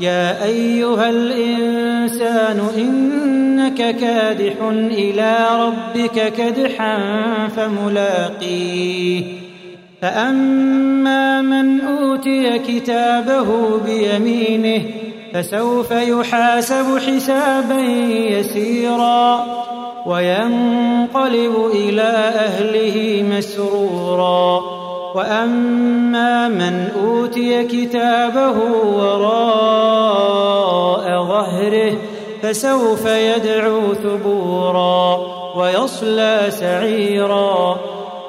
يا أيها الإنسان إنك كادح إلى ربك كدحا فملاقيه. فأما من أوتي كتابه بيمينه فسوف يحاسب حسابا يسيرا وينقلب إلى أهله مسرورا. وأما من أوتي كتابه وراء فسوف يدعو ثبورا ويصلى سعيرا.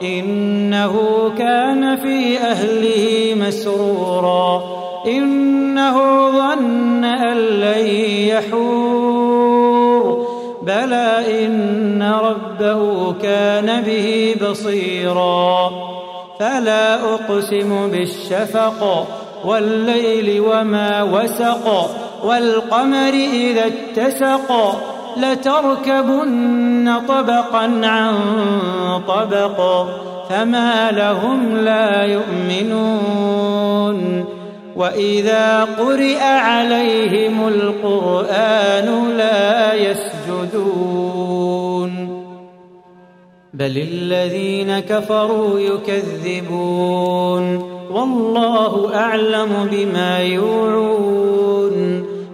إنه كان في أهله مسرورا. إنه ظن أن لن يحور. بلى إن ربه كان به بصيرا. فلا أقسم بالشفق والليل وما وسق. والقمر إذا اتسق لتركبن طبقا عن طبق فما لهم لا يؤمنون. وإذا قرئ عليهم القرآن لا يسجدون. بل الذين كفروا يكذبون. والله أعلم بما يوعون.